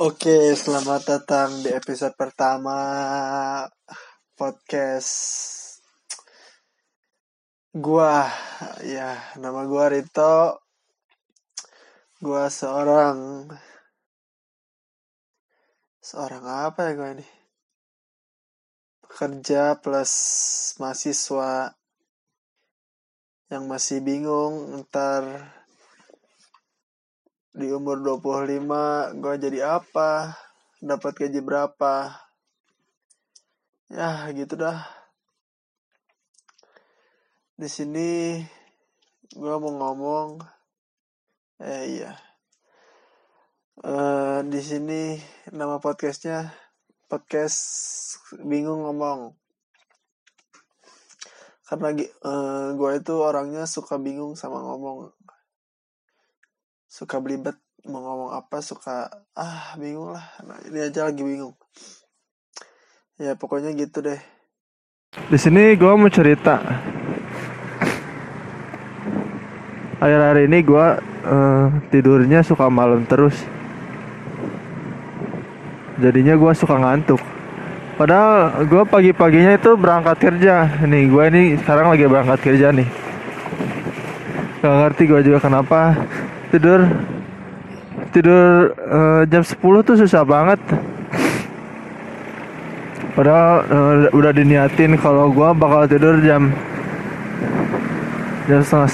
Oke, selamat datang di episode pertama podcast gua. Ya, nama gua Rito. Gua seorang seorang apa ya gua ini? Pekerja plus mahasiswa yang masih bingung ntar di umur 25 gue jadi apa? Dapat gaji berapa? Ya gitu dah. Di sini gue mau ngomong eh iya. Uh, di sini nama podcastnya podcast bingung ngomong. Karena uh, gue itu orangnya suka bingung sama ngomong suka belibet mau ngomong apa suka ah bingung lah. Nah, ini aja lagi bingung. Ya pokoknya gitu deh. Di sini gue mau cerita. Akhir-akhir ini gue uh, tidurnya suka malam terus. Jadinya gue suka ngantuk. Padahal gue pagi-paginya itu berangkat kerja. Nih gue ini sekarang lagi berangkat kerja nih. Gak ngerti gue juga kenapa tidur tidur uh, jam 10 tuh susah banget. Padahal uh, udah diniatin kalau gua bakal tidur jam jam setengah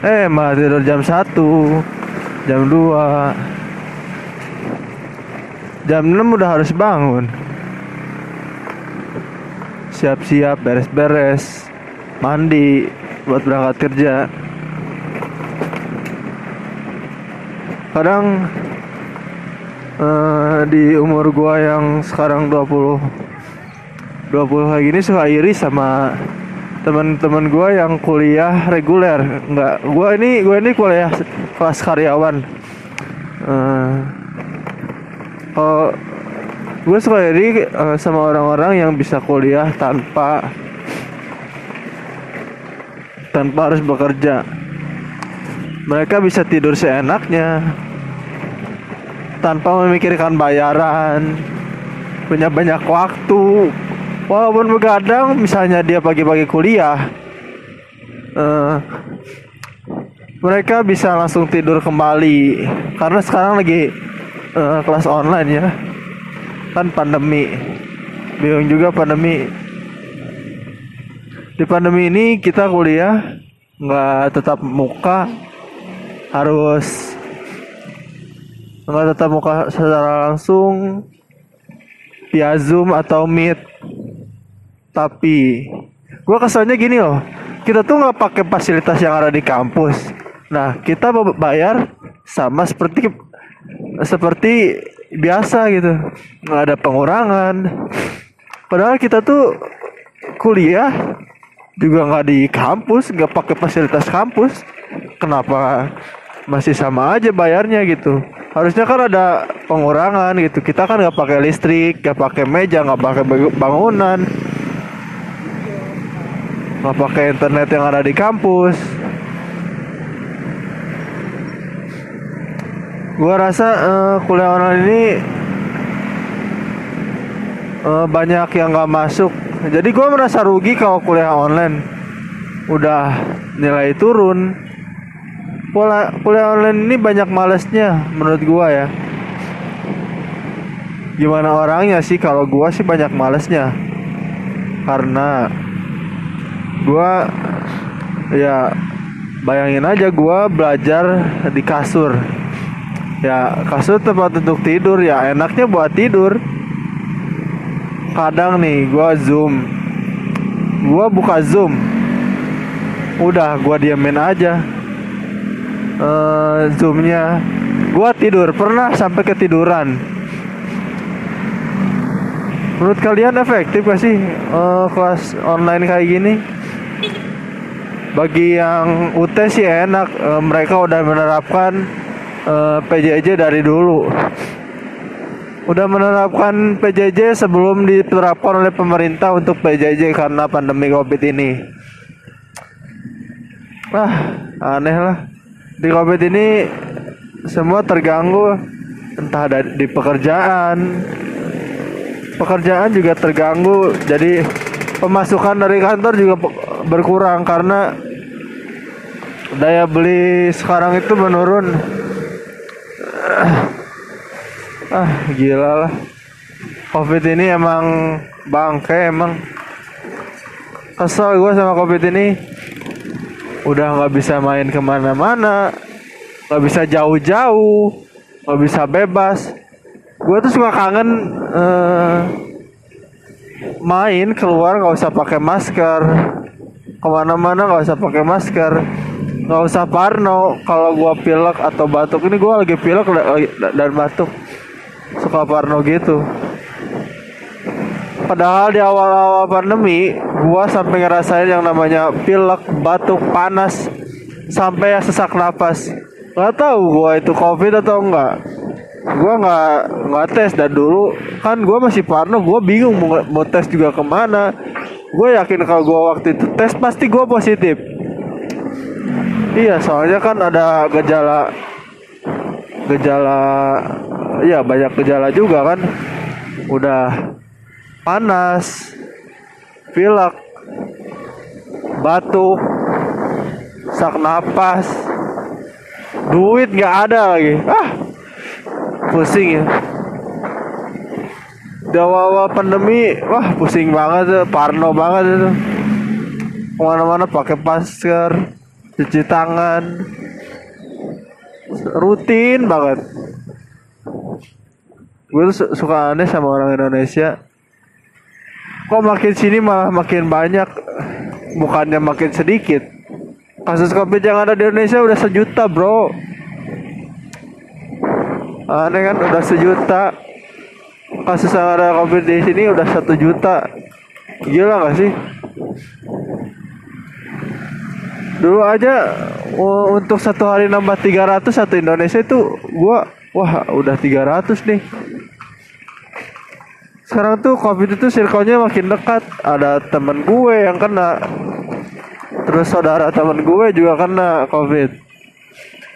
10 eh malah tidur jam 1 jam 2 jam 6 udah harus bangun. Siap-siap beres-beres mandi buat berangkat kerja kadang uh, di umur gua yang sekarang 20 20 kayak gini suka iri sama teman-teman gua yang kuliah reguler. Nggak gua ini gua ini kuliah kelas karyawan. Uh, oh gue suka iri uh, sama orang-orang yang bisa kuliah tanpa tanpa harus bekerja mereka bisa tidur seenaknya. Tanpa memikirkan bayaran. Punya banyak waktu. Walaupun begadang misalnya dia pagi-pagi kuliah uh, mereka bisa langsung tidur kembali. Karena sekarang lagi uh, kelas online ya. Kan pandemi. Bingung juga pandemi. Di pandemi ini kita kuliah nggak tetap muka harus tetap muka secara langsung via zoom atau meet. Tapi gue kesannya gini loh. Kita tuh nggak pakai fasilitas yang ada di kampus. Nah kita bayar sama seperti seperti biasa gitu. Nggak ada pengurangan. Padahal kita tuh kuliah juga nggak di kampus nggak pakai fasilitas kampus. Kenapa masih sama aja bayarnya gitu. Harusnya kan ada pengurangan gitu. Kita kan nggak pakai listrik nggak pakai meja nggak pakai bangunan. Nggak pakai internet yang ada di kampus. Gua rasa uh, kuliah online ini uh, banyak yang nggak masuk. Jadi gua merasa rugi kalau kuliah online. Udah nilai turun pola kuliah online ini banyak malesnya menurut gua ya. Gimana orangnya sih? Kalau gua sih banyak malesnya. Karena gua ya bayangin aja gua belajar di kasur. Ya kasur tempat untuk tidur ya enaknya buat tidur. Kadang nih gua zoom. Gua buka zoom. Udah gua diamin aja uh, zoomnya. Gua tidur. Pernah sampai ketiduran. Menurut kalian efektif gak sih uh, kelas online kayak gini? Bagi yang UT sih enak. Uh, mereka udah menerapkan uh, PJJ dari dulu. Udah menerapkan PJJ sebelum diterapkan oleh pemerintah untuk PJJ karena pandemi Covid ini. Ah, aneh lah di covid ini semua terganggu entah ada di pekerjaan. Pekerjaan juga terganggu jadi pemasukan dari kantor juga berkurang karena daya beli sekarang itu menurun. Ah gila lah. Covid ini emang bangke emang. Kesel gue sama covid ini udah nggak bisa main ke mana-mana nggak bisa jauh-jauh nggak bisa bebas. Gue tuh suka kangen eh, main keluar nggak usah pakai masker. Ke mana-mana nggak usah pakai masker. Nggak usah parno kalau gua pilek atau batuk. Ini gua lagi pilek dan batuk. Suka parno gitu padahal di awal-awal pandemi gua sampai ngerasain yang namanya pilek batuk panas sampai sesak napas. Nggak tahu gua itu covid atau enggak gua nggak nggak tes dan dulu kan gua masih parno gua bingung mau, mau tes juga ke mana. Gue yakin kalau gua waktu itu tes pasti gua positif. Iya soalnya kan ada gejala gejala ya banyak gejala juga kan. Udah panas pilek batuk sak napas. Duit nggak ada lagi. Ah pusing ya. Di awal-awal pandemi wah pusing banget tuh parno banget itu. Ke mana-mana pakai masker cuci tangan. Rutin banget. Gue tuh su- suka aneh sama orang Indonesia kok makin sini malah makin banyak? Bukannya makin sedikit. Kasus covid yang ada di Indonesia udah sejuta bro. Aneh kan udah sejuta. Kasus yang ada covid di sini udah satu juta. Gila gak sih? Dulu aja uh, untuk satu hari nambah 300 satu Indonesia itu gua wah udah 300 nih sekarang tuh covid itu circle-nya makin dekat. Ada temen gue yang kena. Terus saudara temen gue juga kena covid.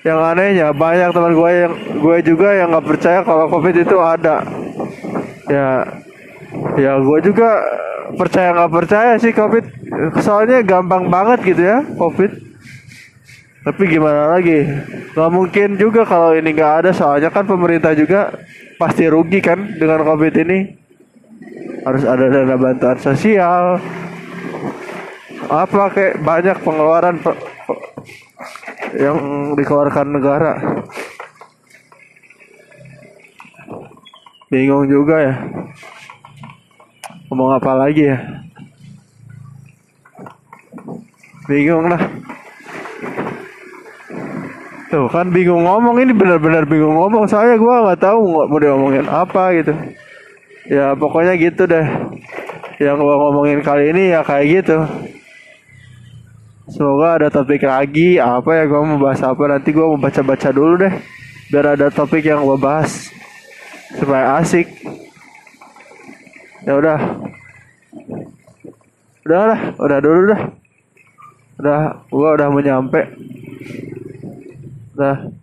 Yang anehnya banyak teman gue yang gue juga yang nggak percaya kalau covid itu ada. Ya ya gue juga percaya nggak percaya sih covid. Soalnya gampang banget gitu ya covid. Tapi gimana lagi? Nggak mungkin juga kalau ini nggak ada. Soalnya kan pemerintah juga pasti rugi kan dengan covid ini harus ada dana bantuan sosial. Apa kayak banyak pengeluaran pe- pe- yang dikeluarkan negara. Bingung juga ya. Ngomong apa lagi ya? Bingung lah. Tuh kan bingung ngomong. Ini benar-benar bingung ngomong. Soalnya gua nggak tahu mau mau diomongin apa gitu ya pokoknya gitu deh. Yang gua ngomongin kali ini ya kayak gitu. Semoga ada topik lagi. Apa ya gua mau bahas apa? Nanti gua mau baca-baca dulu deh. Biar ada topik yang gua bahas supaya asik. Ya udah. Udah lah udah dulu dah. Udah gua udah mau nyampe. Udah